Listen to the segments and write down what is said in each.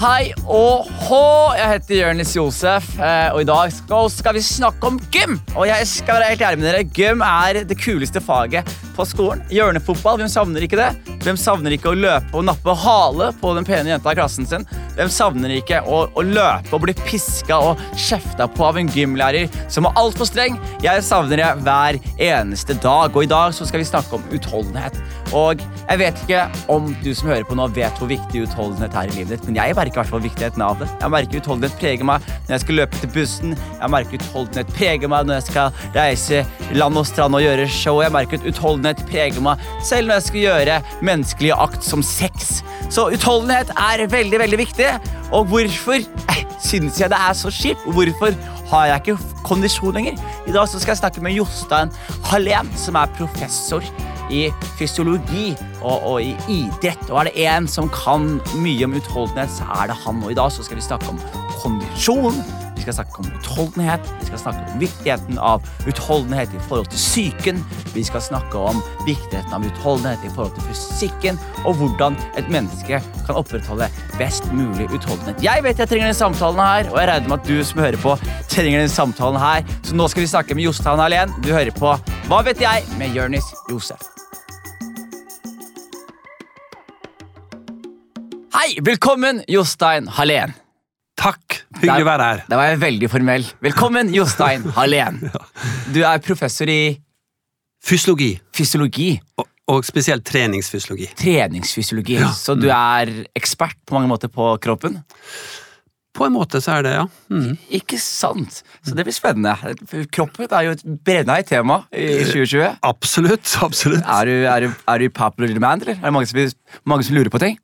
Hei og hå! Jeg heter Jonis Josef, eh, og i dag skal, vi snakke om gym. Og jeg skal være helt ærlig med dere, Gym er det kuleste faget på skolen. Hjørnefotball, hvem savner ikke det? Hvem savner ikke å løpe og nappe hale på den pene jenta i klassen sin? Hvem savner ikke å, å løpe og bli piska og kjefta på av en gymlærer som er altfor streng? Jeg savner det hver eneste dag, og i dag skal vi snakke om utholdenhet. Og jeg vet ikke om du som hører på nå vet hvor viktig utholdenhet er i livet ditt, men jeg merker i viktigheten av det. Jeg merker utholdenhet preger meg når jeg skal løpe til bussen. Jeg merker utholdenhet preger meg når jeg skal reise land og strand og gjøre show. Jeg merker at utholdenhet preger meg selv når jeg skal gjøre menneskelig akt som sex. Så utholdenhet er veldig, veldig viktig. Og hvorfor syns jeg det er så kjipt? Hvorfor har jeg ikke kondisjon lenger? I dag skal jeg snakke med Jostein Hallén, som er professor i fysiologi og, og, i idrett. Og er det én som kan mye om utholdenhet, så er det han. Og i dag så skal vi snakke om kondisjon. Vi skal snakke om utholdenhet, vi skal snakke om viktigheten av utholdenhet i forhold til psyken. Vi skal snakke om viktigheten av utholdenhet i forhold til fysikken, og hvordan et menneske kan opprettholde best mulig utholdenhet. Jeg vet jeg trenger den samtalen her, og jeg regner med at du som hører på, trenger den samtalen her. Så nå skal vi snakke med Jostein Alén. Du hører på Hva vet jeg? med Jonis Josef. Hei, velkommen, Jostein Hallén. Takk. Hyggelig å være her. Da var jeg veldig formell. Velkommen, Jostein Hallén. Du er professor i Fysiologi, fysiologi. og, og spesielt treningsfysiologi. Treningsfysiologi. Ja. Så du er ekspert på mange måter på kroppen? På en måte så er det, ja. Mm. Ikke sant? Så det blir spennende. Kroppen er jo et brennende tema i 2020. Absolutt. absolutt. Er du, er, du, er du popular demand, eller? Er det mange som, mange som lurer på ting?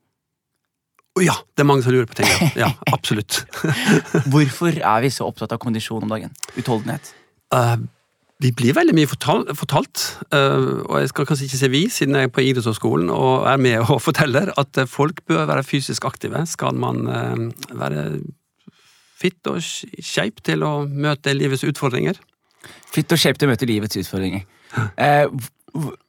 Ja, det er mange som lurer på ting. Ja, ja absolutt. Hvorfor er vi så opptatt av kondisjon om dagen? Utholdenhet? Uh, vi blir veldig mye fortalt, fortalt uh, og jeg skal kanskje ikke si vi, siden jeg er på idrettshøyskolen og er med og forteller, at eh, folk bør være fysisk aktive. Skal man uh, være fit og skeip til å møte livets utfordringer? Fit og shape til å møte livets utfordringer. Eh,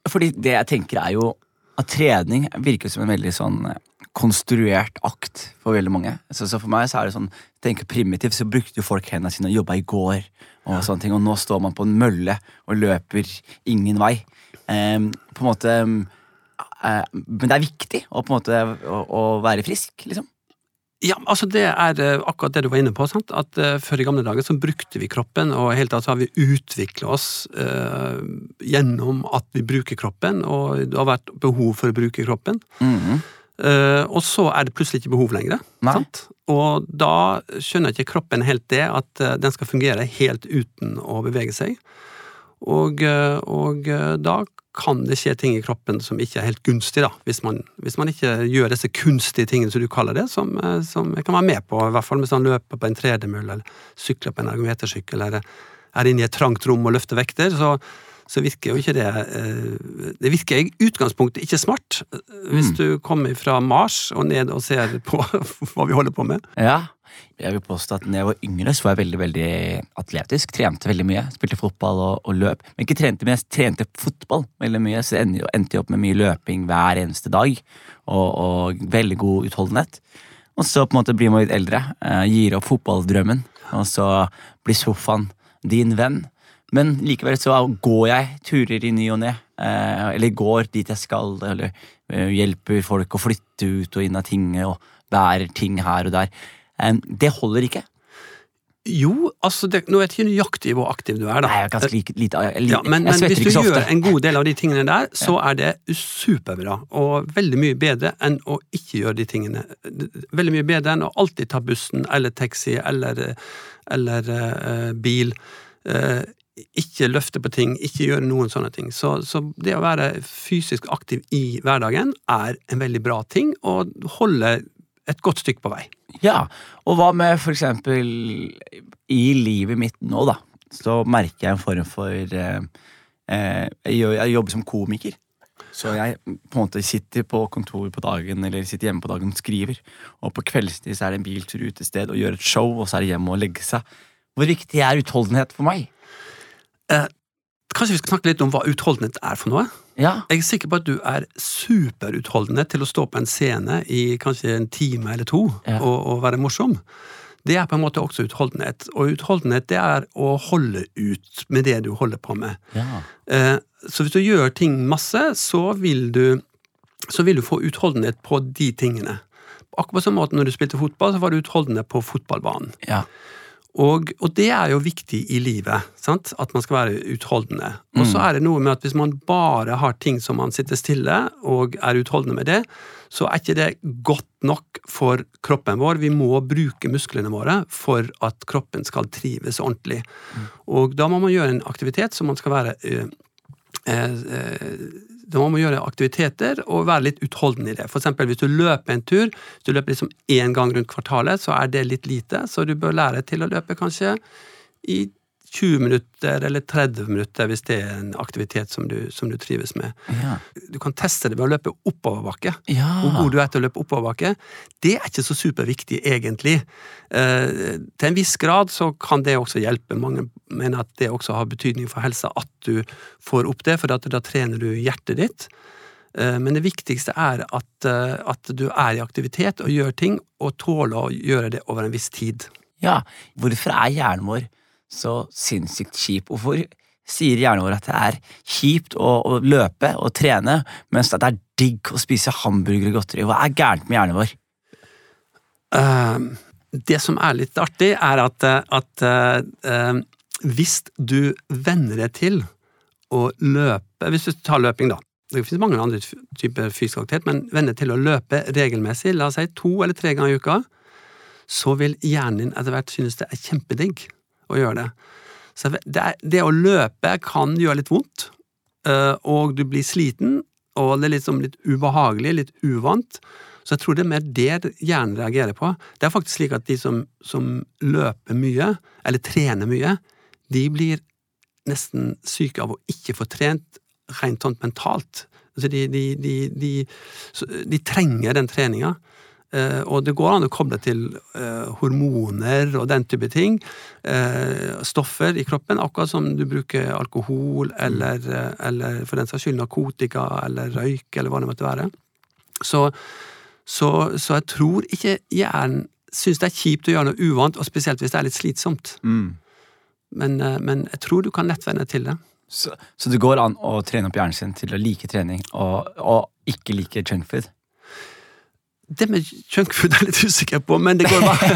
fordi det jeg tenker er jo at trening virker som en veldig sånn eh, konstruert akt for veldig mange. Så, så for meg så er det sånn, tenker primitivt, så brukte jo folk hendene sine og jobba i går, og sånne ting, og nå står man på en mølle og løper ingen vei. Um, på en måte eh, Men det er viktig å, på en måte, å, å være frisk, liksom. Ja, altså Det er eh, akkurat det du var inne på. sant? At uh, Før i gamle dager så brukte vi kroppen, og helt tatt så har vi utvikla oss uh, gjennom at vi bruker kroppen, og det har vært behov for å bruke kroppen. Mm Eh, og så er det plutselig ikke behov lenger. Sant? Og da skjønner ikke kroppen helt det, at eh, den skal fungere helt uten å bevege seg. Og, eh, og eh, da kan det skje ting i kroppen som ikke er helt gunstig, da, hvis man, hvis man ikke gjør disse kunstige tingene som du kaller det, som, eh, som jeg kan være med på, i hvert fall hvis man løper på en tredemølle eller sykler på en ergometersykkel eller er inne i et trangt rom og løfter vekter, så, så virker jo ikke det eh, Det virker i utgangspunktet ikke smart, eh, hvis Mm. du kommer fra Mars og ned og ser på hva vi holder på med. Ja. Jeg vil påstå at når jeg var yngre, så var jeg veldig veldig atletisk. Trente veldig mye. Spilte fotball og, og løp. Men ikke trente mye, jeg trente fotball veldig mye, så jeg endte, endte jeg opp med mye løping hver eneste dag. Og, og veldig god utholdenhet. Og så på en måte blir man litt eldre, eh, gir opp fotballdrømmen, og så blir sofaen din venn. Men likevel så går jeg turer i ny og ne. Eh, eller går dit jeg skal, eller eh, hjelper folk å flytte ut og inn av ting og bærer ting her og der. Eh, det holder ikke. Jo, altså det, Nå vet jeg ikke nøyaktig hvor aktiv du er, da. Nei, jeg er ganske like, lite jeg, Ja, men, men hvis du gjør en god del av de tingene der, så er det superbra. Og veldig mye bedre enn å ikke gjøre de tingene. Veldig mye bedre enn å alltid ta bussen eller taxi eller, eller uh, bil. Eh, ikke løfte på ting, ikke gjøre noen sånne ting. Så, så det å være fysisk aktiv i hverdagen er en veldig bra ting, og holde et godt stykke på vei. Ja, og hva med for eksempel i livet mitt nå, da? Så merker jeg en form for eh, eh, jeg, jobber som komiker. Så jeg på en måte sitter på kontor på dagen eller sitter hjemme på dagen og skriver. Og på kveldstid så er det en biltur utested og gjør et show, og så er det hjem og legge seg. Hvor viktig er utholdenhet for meg? Kanskje vi skal snakke litt om hva utholdenhet er for noe? Ja. Jeg er sikker på at du er superutholdende til å stå på en scene i kanskje en time eller to Ja. og, og være morsom. Det er på en måte også utholdenhet. Og utholdenhet det er å holde ut med det du holder på med. ja. Eh, Så hvis du gjør ting masse, så vil du, så vil du få utholdenhet på de tingene. Akkurat på samme måte når du spilte fotball, så var du utholdende på fotballbanen. ja. Og, og det er jo viktig i livet, sant? at man skal være utholdende. Og så er det noe med at hvis man bare har ting som man sitter stille og er utholdende med det, så er ikke det godt nok for kroppen vår. Vi må bruke musklene våre for at kroppen skal trives ordentlig. Og da må man gjøre en aktivitet som man skal være eh, eh, eh, da må man gjøre aktiviteter og være litt utholden i det. For eksempel hvis du løper en tur, hvis du løper liksom én gang rundt kvartalet, så er det litt lite, så du bør lære til å løpe kanskje i 20 minutter eller 30 minutter hvis det er en aktivitet som du, som du trives med. ja. Du kan teste det ved å løpe oppoverbakke. Ja. Hvor god du er til å løpe oppoverbakke, det er ikke så superviktig, egentlig. Eh, til en viss grad så kan det også hjelpe. Mange mener at det også har betydning for helsa at du får opp det, for da trener du hjertet ditt. Eh, men det viktigste er at, eh, at du er i aktivitet og gjør ting, og tåler å gjøre det over en viss tid. ja. Hvorfor er hjernen vår så sinnssykt kjip? Hvorfor sier hjernen vår at det er kjipt å, å løpe og trene, mens det er digg å spise hamburger og godteri? Hva er gærent med hjernen vår? Uh, det som er litt artig, er at, at uh, hvis du venner deg til å løpe Hvis du tar løping, da. Det finnes mange andre typer fysisk aktivitet, men venner til å løpe regelmessig, la oss si to eller tre ganger i uka, så vil hjernen din etter hvert synes det er kjempedigg å gjøre det. Så det, det å løpe kan gjøre litt vondt, eh, og du blir sliten, og det er liksom litt ubehagelig, litt uvant. Så jeg tror det er mer det hjernen reagerer på. Det er faktisk slik at de som, som løper mye, eller trener mye, de blir nesten syke av å ikke få trent rent sånn mentalt. Altså de, de, de, de trenger den treninga. Eh, og det går an å koble til eh, hormoner og den type ting. Eh, stoffer i kroppen, akkurat som du bruker alkohol eller, eller for den saks skyld narkotika eller røyk eller hva det måtte være. Så, så, så jeg tror ikke hjernen syns det er kjipt å gjøre noe uvant, og spesielt hvis det er litt slitsomt. Men, eh, men jeg tror du kan lett venne til det. Så, så det går an å trene opp hjernen sin til å like trening og, og ikke like junkfood? Det med junkfood er jeg litt usikker på, men det går bare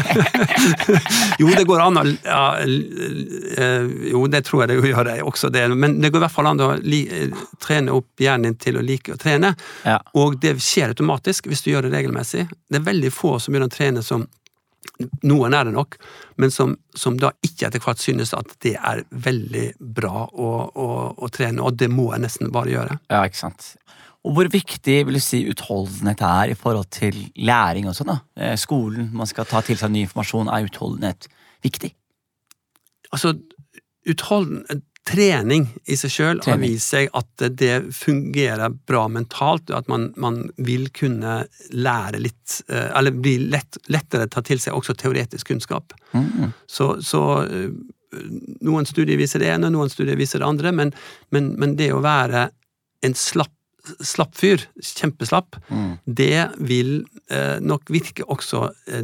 Jo, det går an å ja, eh, Jo, det tror jeg det gjør det også, det. Men det går i hvert fall an å eh, trene opp hjernen din til å like å trene. Ja. Og det skjer automatisk hvis du gjør det regelmessig. Det er veldig få som begynner å trene som Noen er det nok, men som, som da ikke etter hvert synes at det er veldig bra å, å, å trene, og det må jeg nesten bare gjøre. Ja, ikke sant. Og hvor viktig vil du si utholdenhet er i forhold til læring og sånn? da? Eh, Skolen, man skal ta til seg ny informasjon. Er utholdenhet viktig? Altså, utholden Trening i seg sjøl har vist seg at det fungerer bra mentalt, at man, man vil kunne lære litt eh, Eller bli lett, lettere ta til seg også teoretisk kunnskap. Mm. Så, så eh, noen studier viser det ene, noen studier viser det andre, men, men, men det å være en slapp, slapp fyr, kjempeslapp, Mm. det vil eh, nok virke også eh,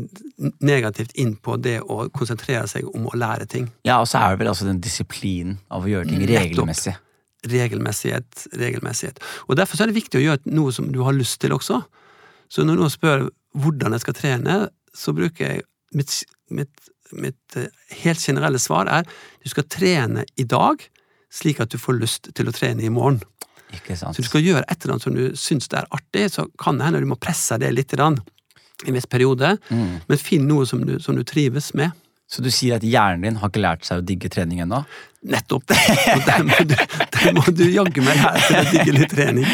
negativt inn på det å konsentrere seg om å lære ting. Ja, og så er det vel altså den disiplinen av å gjøre ting regelmessig. Regelmessighet, regelmessighet. Og Derfor så er det viktig å gjøre noe som du har lyst til også. Så når noen spør hvordan jeg skal trene, så bruker jeg mitt, mitt, mitt eh, helt generelle svar er du skal trene i dag slik at du får lyst til å trene i morgen. Så du skal gjøre et eller annet som du syns er artig, så kan det hende du må presse det litt i en viss periode, Mm. men finn noe som du, som du trives med. Så du sier at hjernen din har ikke lært seg å digge trening ennå? Nettopp det! Og der må du, der må du jaggu meg lære til å digge litt trening.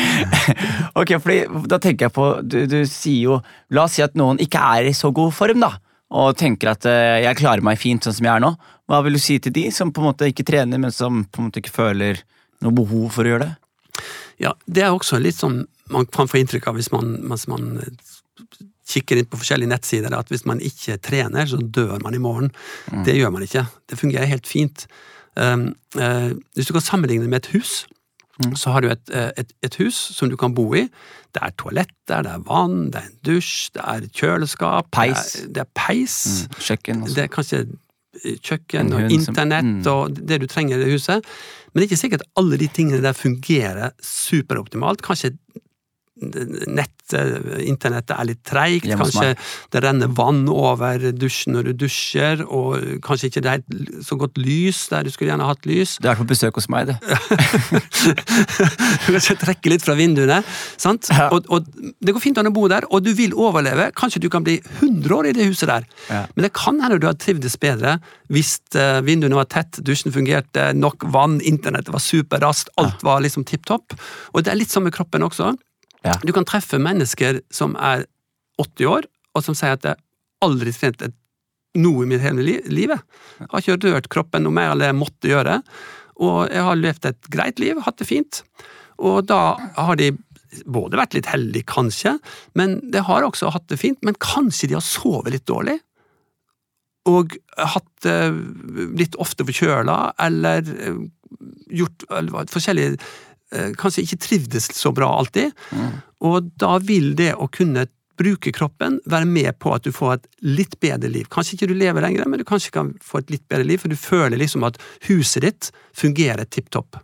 Ok, fordi da tenker jeg på du, du sier jo La oss si at noen ikke er i så god form, da. Og tenker at uh, jeg klarer meg fint sånn som jeg er nå. Hva vil du si til de som på en måte ikke trener, men som på en måte ikke føler noe behov for å gjøre det? Ja, det er også litt sånn man kan få inntrykk av hvis man, mens man kikker inn på forskjellige nettsider, at hvis man ikke trener, så dør man i morgen. Det gjør man ikke. Det fungerer helt fint. Um, uh, hvis du kan sammenligne det med et hus, så har du et, eh, et, et hus som du kan bo i. Det er toaletter, det er vann, det er en dusj, det er kjøleskap Peis. Det er, det er peis. Mm. Kjøkken også. Det er kanskje kjøkken og internett mm. og det du trenger i det huset. Men det er ikke sikkert at alle de tingene der fungerer superoptimalt. Kanskje nett, internettet er litt treigt, kanskje det renner vann over dusjen når du dusjer, og kanskje ikke det er så godt lys der du skulle gjerne hatt lys. Du er på besøk hos meg, du. kanskje kan trekke litt fra vinduene. sant? Ja. Og, og Det går fint an å bo der, og du vil overleve. Kanskje du kan bli 100 år i det huset der. Ja. Men det kan hende du har trivdes bedre hvis eh, vinduene var tett, dusjen fungerte, nok vann, internettet var superraskt, alt var liksom tipp topp. Og det er litt sånn med kroppen også. Du kan treffe mennesker som er 80 år, og som sier at jeg aldri trent et noe i mitt hele li livet. Jeg har ikke rørt kroppen noe mer enn jeg måtte gjøre. Og jeg har levd et greit liv, hatt det fint. Og da har de både vært litt heldige, kanskje, men de har også hatt det fint. Men kanskje de har sovet litt dårlig? Og hatt eh, litt ofte forkjøla, eller eh, gjort forskjellige Kanskje ikke trivdes så bra alltid. Og da vil det å kunne bruke kroppen være med på at du får et litt bedre liv. Kanskje ikke du lever lenger, men du kanskje kan få et litt bedre liv, for du føler liksom at huset ditt fungerer tipp topp.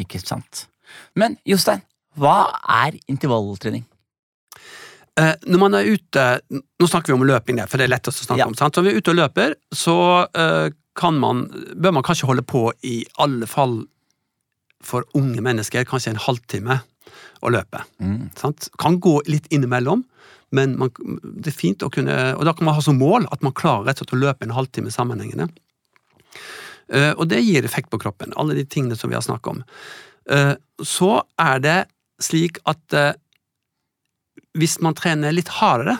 Ikke sant. Men Jostein, hva er intervalltrening? Eh, når man er ute Nå snakker vi om løping, der, for det er lettest å snakke Ja. om. Sant? Så når vi er ute og løper, så eh, kan man, bør man kanskje holde på i alle fall for unge mennesker, kanskje en halvtime å løpe. Mm. Sant? Kan gå litt innimellom, men man, det er fint å kunne Og da kan man ha som mål at man klarer rett og slett å løpe en halvtime sammenhengende. Uh, og det gir effekt på kroppen, alle de tingene som vi har snakket om. Uh, så er det slik at uh, hvis man trener litt hardere,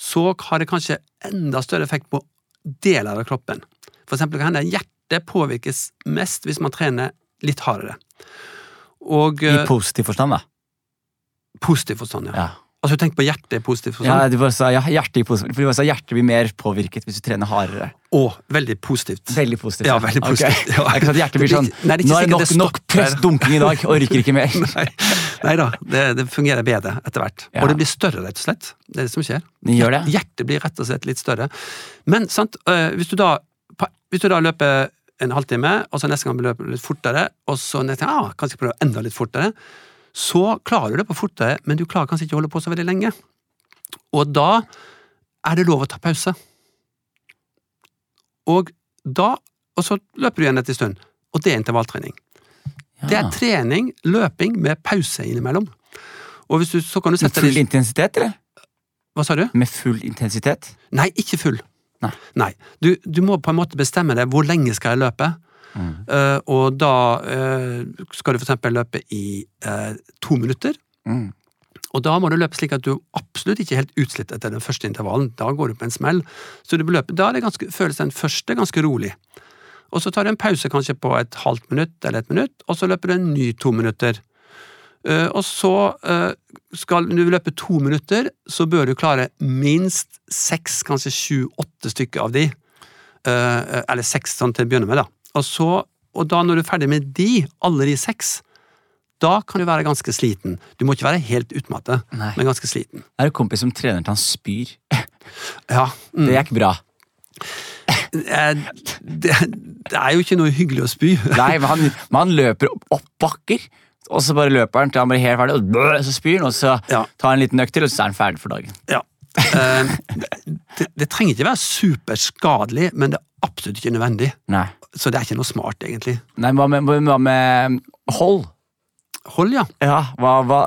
så har det kanskje enda større effekt på deler av kroppen. For eksempel kan hende hjertet påvirkes mest hvis man trener litt hardere. Og I eh, positiv forstand, da. positiv forstand, ja. Ja. Altså tenk på hjertet i positiv forstand. Ja, du bare sa ja, hjertet, positiv, for du bare sa hjertet blir mer påvirket hvis du trener hardere. Å, veldig positivt. Veldig positivt. Ja, veldig positivt. positivt, ja. Det er ikke sånn at hjertet blir sånn nei, det er ikke Nå er det nok, det nok stopper. press dunking i dag, orker ikke mer. Nei, da, det, det fungerer bedre etter hvert. Ja. Og det blir større, rett og slett. Det er det som skjer. Det gjør det. Hjertet blir rett og slett litt større. Men sant, øh, hvis, du da, hvis du da løper en halvtime, og så neste gang løper du litt fortere, og så neste gang, ah, kanskje prøve enda litt fortere, så klarer du det på fortere, men du klarer kanskje ikke å holde på så veldig lenge. Og da er det lov å ta pause. Og da, og så løper du igjen etter en stund, og det er intervalltrening. Det er trening, løping med pause innimellom. Og hvis du, så kan du sette Med full intensitet, eller? Hva sa du? Med full intensitet? Nei, ikke full. Nei. Du, du må på en måte bestemme deg hvor lenge skal jeg løpe. Mm. Uh, og da uh, skal du for eksempel løpe i uh, to minutter. Mm. Og da må du løpe slik at du absolutt ikke er helt utslitt etter den første intervallen. Da går du på en smell. Så du løpe, da ganske, føles den første ganske rolig. Og så tar du en pause kanskje på et halvt minutt eller et minutt, og så løper du en ny to minutter. Eh, og så eh, skal du løpe to minutter, så bør du klare minst seks, kanskje sju, åtte stykker av de. Eh, eller seks sånn til å begynne med, da. Og, så, og da når du er ferdig med de, alle de seks, da kan du være ganske sliten. Du må ikke være helt utmattet, Nei. men ganske sliten. Jeg har en kompis som trener til han spyr. Ja, mm. Det ikke bra. Det, det er jo ikke noe hyggelig å spy. Nei, men han, men han løper opp, opp bakker, og så bare løper han til han blir helt ferdig, og bø, så spyr han, og så Ja. tar han en liten økt til, og så er han ferdig for dagen. Ja. Eh, det, det trenger ikke være superskadelig, men det er absolutt ikke nødvendig. Nei. Så det er ikke noe smart, egentlig. Nei, hva med, hva med hold? Hold, ja. Ja, hva, hva,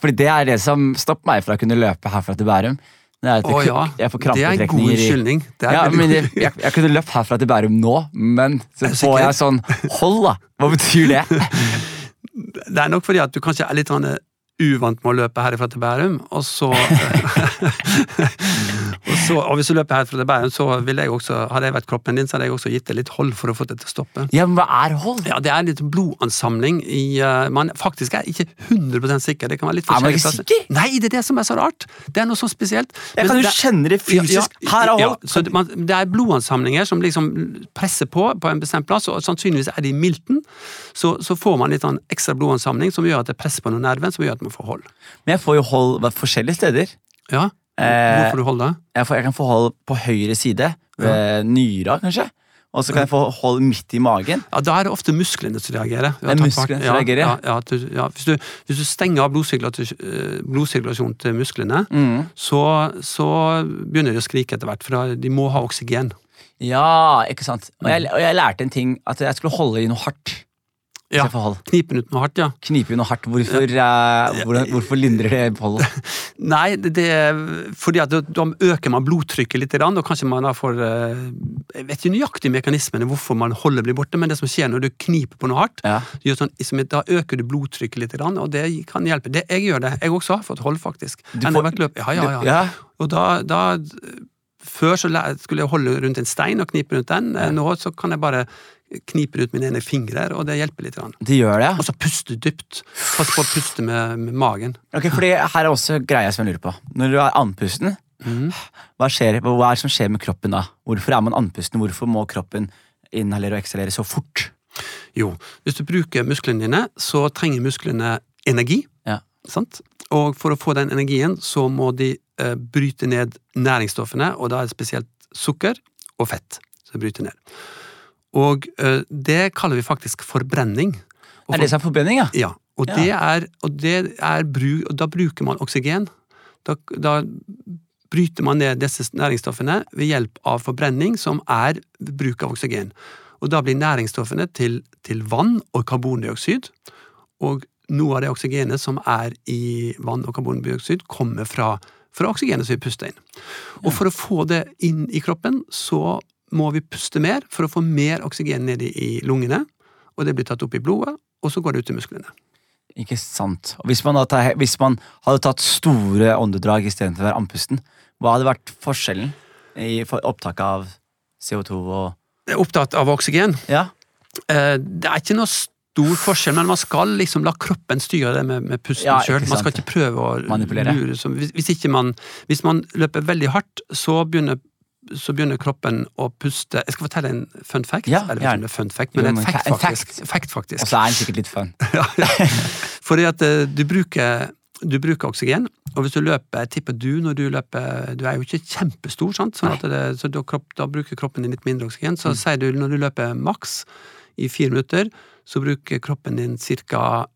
fordi det er det som stopper meg fra å kunne løpe herfra til Bærum. Det er at Å ja. jeg får Det er en god skyldning unnskyldning. Det ja, men jeg, jeg, jeg kunne løpt herfra til Bærum nå, men så får jeg sånn Hold, da! Hva betyr det? Det er nok fordi at du kanskje er litt uvant med å løpe herifra til Bærum, og så og, så, og hvis du løper herfra til Bærum, så ville jeg også, hadde jeg vært kroppen din, så hadde jeg også gitt deg litt hold for å få det til å stoppe. Ja, men hva er hold? Ja, Det er litt blodansamling i uh, Man faktisk er ikke 100% sikker. Det kan være litt forskjellig. Er man ikke sikker? Nei, det er det som er så rart. Det er noe så spesielt. Jeg Men kan jo det- kjenne det fysisk. Her er ja, så det, man, det er blodansamlinger som liksom presser på på en bestemt plass, og sannsynligvis er det i milten. Så, så får man litt sånn ekstra blodansamling som gjør at det presser på noen nerver, som gjør at man får hold. Men jeg får jo hold forskjellige steder. Ja, Hvor Hvorfor du holder? jeg, får, jeg kan få hold på høyre side, ved nyra kanskje. Og så kan jeg få hold midt i magen. Ja, Da er det ofte musklene som reagerer. Det er musklene som reagerer, ja. ja. ja, ja hvis, du, hvis du stenger av eh, til musklene, Mm. så, så begynner de å skrike etter hvert, for de må ha oksygen. Ja, ikke sant. Og jeg, og jeg lærte en ting, at jeg skulle holde i noe hardt. Ja. jeg får hold. Ut noe hardt, ja. Knipe noe hardt. Hvorfor, eh, hvordan, hvorfor lindrer det hold? Nei, det, det er fordi at da- øker man blodtrykket litt, og kanskje man da får eh, Jeg vet ikke nøyaktig mekanismene hvorfor man holder blir borte, men det som skjer når du kniper på noe hardt, Ja. sånn, da øker du blodtrykket litt, og det kan hjelpe. Det, jeg gjør det. Jeg også har fått hold, faktisk. Du får- ja, ja. Ja. Og da, da Før så skulle jeg holde rundt en stein og knipe rundt den. Nå så kan jeg bare knipe ut mine ene fingre, og det hjelper litt. Det gjør det. Og så puste dypt. Pass på å puste med, med magen. Ok, fordi Her er også greia som jeg lurer på. Når du er andpusten, mm. hva, skjer, hva er det som skjer med kroppen da? Hvorfor er man andpusten? Hvorfor må kroppen inhalere og eksalere så fort? Jo, hvis du bruker musklene dine, så trenger musklene energi. Ja. Sant? Og for å få den energien, så må de eh, bryte ned næringsstoffene, og da er det spesielt sukker og fett som bryter ned. Og eh, det kaller vi faktisk forbrenning. Og Er det er forbrenning, ja? Ja, og, Ja. Det er, og, det er bru, og da bruker man oksygen. Da, da bryter man ned disse næringsstoffene ved hjelp av forbrenning, som er bruk av oksygen. Og da blir næringsstoffene til, til vann og karbondioksid. Og noe av det oksygenet som er i vann og karbondioksid, kommer fra, fra oksygenet som vi puster inn. Og for å få det inn i kroppen, så må vi puste mer for å få mer oksygen ned i, lungene. Og det blir tatt opp i blodet, og så går det ut i musklene. Ikke sant. Og hvis man, da tar, hvis man hadde tatt store åndedrag istedenfor å være andpusten, hva hadde vært forskjellen i opptaket av CO2 og Jeg er opptatt av oksygen. Ja. Eh, Det er ikke noe stor forskjell, men man skal liksom la kroppen styre det med, med pusten Ja, sjøl. Man skal ikke prøve å Manipulere. lure hvis, hvis, ikke man, hvis man løper veldig hardt, så begynner, så begynner kroppen å puste Jeg skal fortelle en fun fact. Ja, Eller ikke om det er fun fact, Jo, men men en fact, faktisk. en. Fact, faktisk. Og så er den sikkert litt fun. Ja, ja. Fordi at eh, du bruker, du bruker oksygen, og hvis du løper, jeg tipper du når du løper Du er jo ikke kjempestor, sant? Sånn det, så da, kropp, da bruker kroppen din litt mindre oksygen. Så sier du når du løper maks i fire minutter, så bruker kroppen din ca.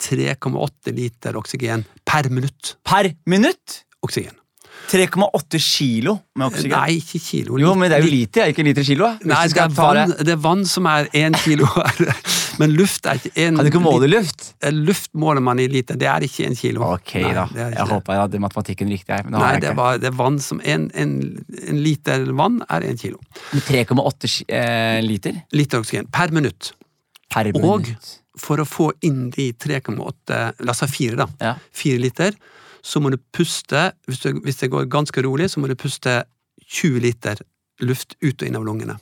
3,8 liter oksygen per minutt. Per minutt! Oksygen. 3,8 kilo med oksygen. Nei, ikke kilo. Jo, men det er jo lite, er ikke liter kilo? Nei, det er, vann, det er vann som er én kilo. Men luft er ikke én Kan du ikke måle luft? Luft måler man i liter, det er ikke en kilo. Ok, Nei, da. Jeg det. håper jeg hadde matematikken riktig her. Nei, det bare, det er vann som En, en, en liter vann er én kilo. 3,8 eh, liter Liter oksygen per minutt. per minutt. Og- For å få inn de 3,8 La oss ha fire, da. Ja. Fire liter. Så må du puste hvis, du, hvis det går ganske rolig, så må du puste 20 liter luft ut og inn av lungene.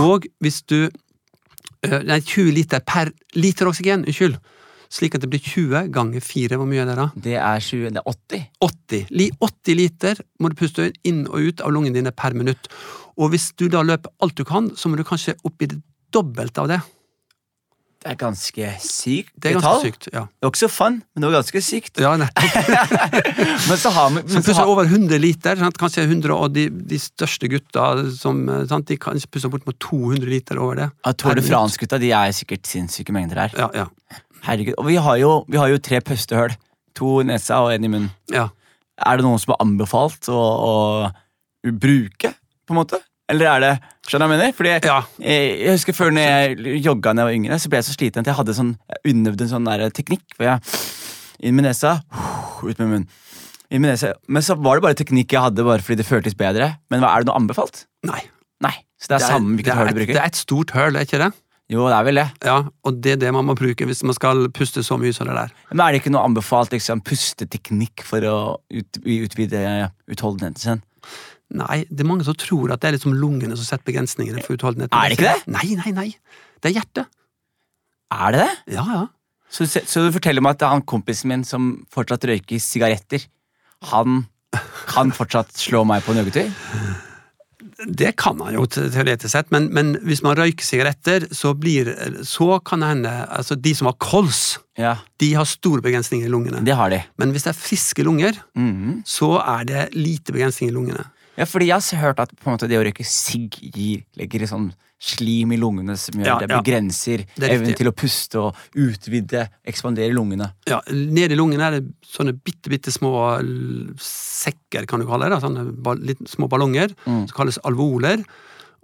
Og hvis du øh, Nei, 20 liter per liter oksygen, unnskyld. Slik at det blir 20 ganger 4. Hvor mye er det da? Det er 20, det er 80. 80. 80 liter må du puste inn og ut av lungene dine per minutt. Og hvis du da løper alt du kan, så må du kanskje opp i det dobbelte av det. Det er ganske sykt Det er ganske sykt. ja. Det er ikke så fun, men det var ganske sykt. Ja. Men så har vi pusser har, over 100 liter. Sant? Kanskje 100, og de, de største gutta som, eh, sant? de kan pusse bort med 200 liter over det. ja, Tour de. France-gutta de er sikkert sinnssyke mengder her. Ja, ja. Herregud, Og vi har jo, vi har jo tre pustehull. To i nesa og en i munnen. ja. Er det noen som har anbefalt å, å bruke, på en måte? Eller er det Skjønner du hva jeg mener? Fordi jeg, ja. jeg husker Før når jeg jogga da jeg var yngre, så ble jeg så sliten at jeg hadde sånn, jeg unnøvde en sånn der teknikk. Hvor jeg inn med nesa, ut med munnen. Inn med nesa. Men så var det bare teknikk jeg hadde bare fordi det føltes bedre. Men hva, er det noe anbefalt? Nei. Nei. Så det er, samme hvilket det, hull er du bruker? det er et stort høl, er ikke det? Jo, det er vel det. Ja, Og det er det man må bruke hvis man skal puste så mye som det der. Men er det ikke noe anbefalt liksom, pusteteknikk for å ut, utvide utholdenheten sin? Nei, det er mange som tror at det er liksom lungene som setter begrensningene for utholdenheten. Er det ikke det? Nei, nei, nei. Det er hjertet. Er det det? Ja, ja. Så, så du forteller meg at han kompisen min som fortsatt røyker sigaretter, han kan fortsatt slå meg på en joggetur? Det kan han jo teoretisk sett, men, men hvis man røyker sigaretter, så blir Så kan det hende Altså, de som har kols, Ja, de har store begrensninger i lungene. det har de. Men hvis det er friske lunger, Mhm. så er det lite begrensninger i lungene. Ja, fordi jeg har hørt at på en måte det å røyke sigg gir, legger i sånn slim i lungene som gjør Ja, det ja. begrenser er evnen til å puste og utvide, ekspandere lungene. Ja, Nede i lungene er det sånne bitte, bitte små sekker, kan du kalle det. Sånne litt små ballonger, Mm. som kalles alvoler.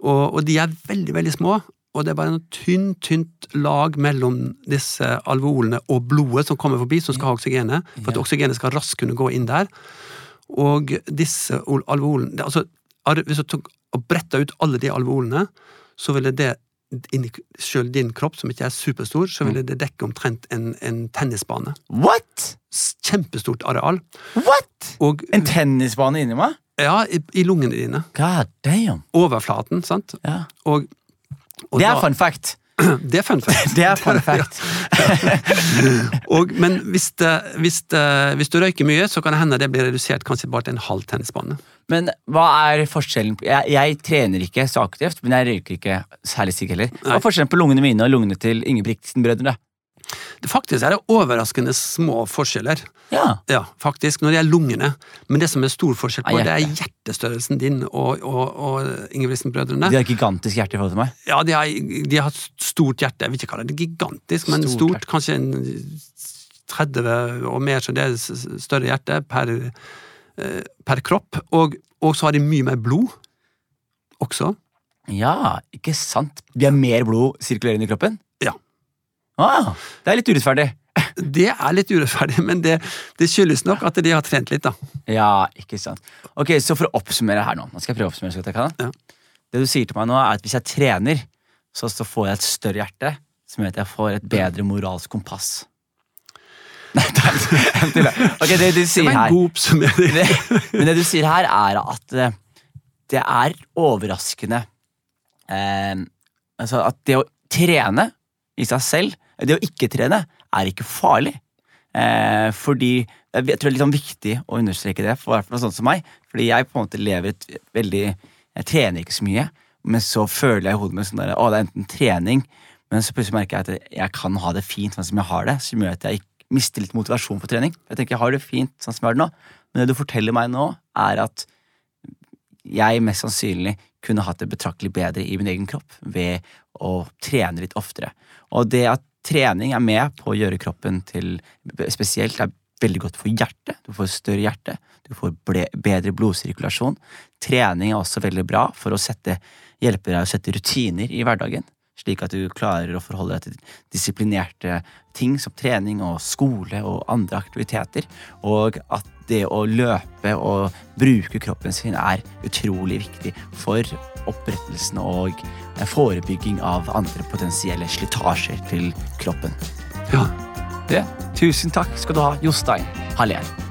Og, og de er veldig, veldig små. Og det er bare noe tynt, tynt lag mellom disse alveolene og blodet som kommer forbi, som skal ha oksygenet. For at oksygenet skal raskt kunne gå inn der. Og disse alveolene det, altså, Hvis du tok og bretta ut alle de alveolene, så ville det inni sjøl din kropp, som ikke er superstor, så ville det dekke omtrent en, en tennisbane. What?! Kjempestort areal. What?! Og En tennisbane inni meg? ja, i, i lungene dine. God damn. Overflaten, sant. Ja. Og, og Det er da- fun fact. Det er fun fact. Det er fun fact. Og, men hvis, det, hvis, det, hvis du røyker mye, så kan det hende det blir redusert kanskje bare til en halv tennisbane. Men hva er forskjellen jeg, jeg trener ikke så aktivt, men jeg røyker ikke særlig sigg heller. Hva er forskjellen på lungene mine og lungene til Ingebrigtsen-brødrene? Faktisk er det overraskende små forskjeller. Ja. Ja, faktisk, når det er lungene. Men det som er stor forskjell på, ja, det er hjertestørrelsen din og, og, og Ingebrigtsen-brødrene. De har gigantisk hjerte i forhold til meg. Ja, de har, de har stort hjerte. Jeg vil ikke kalle det gigantisk, men Stort stort. Kanskje en 30 og mer, så det er større hjerte per, eh, per kropp. Og, og så har de mye mer blod også. Ja, ikke sant? De har mer blod sirkulerende i kroppen? Ah, det er litt urettferdig. Det er litt urettferdig, men det, det skyldes nok at de har trent litt, da. Ja, ikke sant. Ok, Så for å oppsummere her nå Nå skal jeg prøve å oppsummere så godt jeg kan. Ja. Det du sier til meg nå, er at hvis jeg trener, så, så får jeg et større hjerte, som gjør at jeg får et bedre moralsk kompass. Nei, det er jeg tuller. Ok, det du sier her det, Men det du sier her, er at eh, det er overraskende eh, Altså at det å trene i seg selv, det å ikke trene, er ikke farlig. Eh, fordi Jeg tror det er sånn viktig å understreke det, for, hvert sånn som meg. Fordi jeg på en måte lever et veldig Jeg trener ikke så mye, men så føler jeg i hodet mitt sånn der, å, det er enten trening, men så plutselig merker jeg at jeg kan ha det fint sånn som jeg har det, som gjør at jeg mister litt motivasjon for trening. Jeg tenker jeg har det fint sånn som jeg har det nå, men det du forteller meg nå, er at jeg mest sannsynlig kunne hatt det betraktelig bedre i min egen kropp ved å trene litt oftere. Og det at trening er med på å gjøre kroppen til spesielt, er veldig godt for hjertet. Du får større hjerte, du får ble, bedre blodsirkulasjon. Trening er også veldig bra for å sette, hjelpe deg å sette rutiner i hverdagen. Slik at du klarer å forholde deg til disiplinerte ting som trening og skole og andre aktiviteter. Og at det å løpe og bruke kroppen sin er utrolig viktig for opprettelsen og forebygging av andre potensielle slitasjer til kroppen. Ja. Det. Tusen takk skal du ha, Jostein Hallén.